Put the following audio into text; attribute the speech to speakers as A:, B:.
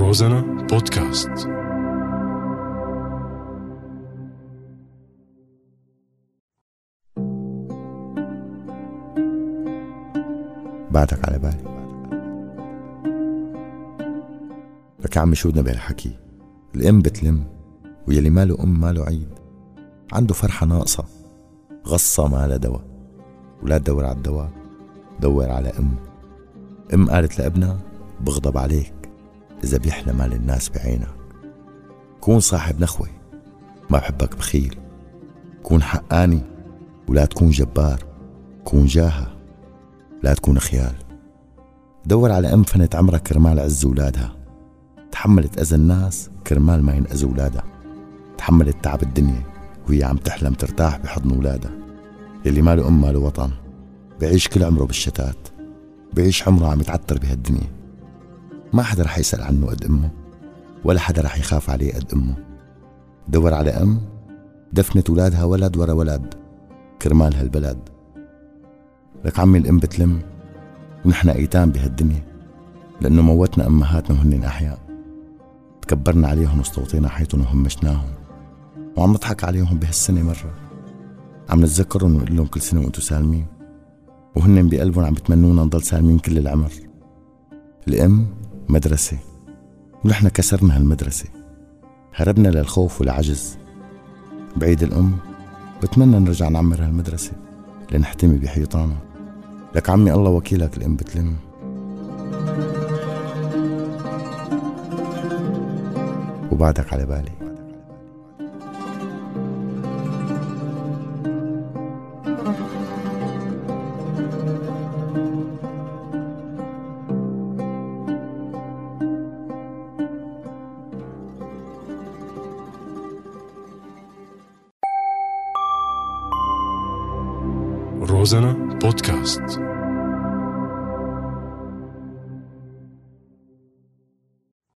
A: روزانا بودكاست.
B: بعدك على بالي لك عمي شو بدنا بهالحكي؟ الأم بتلم ويلي ماله أم ماله عيد. عنده فرحة ناقصة غصة ما لها دواء ولا تدور على الدواء دور على أم. أم قالت لابنها بغضب عليك. إذا بيحلى مال الناس بعينك. كون صاحب نخوة ما بحبك بخيل. كون حقاني ولا تكون جبار. كون جاهة لا تكون خيال. دور على أم فنت عمرك كرمال عز ولادها تحملت أذى الناس كرمال ما ينأذوا ولادها تحملت تعب الدنيا وهي عم تحلم ترتاح بحضن ولادها يلي ماله أم ماله وطن. بعيش كل عمره بالشتات. بعيش عمره عم يتعتر بهالدنيا. ما حدا رح يسأل عنه قد أمه ولا حدا رح يخاف عليه قد أمه. دور على أم دفنت ولادها ولد ورا ولد كرمال هالبلد. لك عمي الأم بتلم ونحن أيتام بهالدنيا لأنه موتنا أمهاتنا وهن أحياء. تكبرنا عليهم واستوطينا حياتهم وهمشناهم وعم نضحك عليهم بهالسنة مرة. عم نتذكرهم ونقول لهم كل سنة وأنتم سالمين. وهن بقلبهم عم بتمنونا نضل سالمين كل العمر. الأم مدرسة. ونحن كسرنا هالمدرسة. هربنا للخوف والعجز. بعيد الأم بتمنى نرجع نعمر هالمدرسة لنحتمي بحيطانها لك عمي الله وكيلك الأم بتلم. وبعدك على بالي.
A: روزانا بودكاست.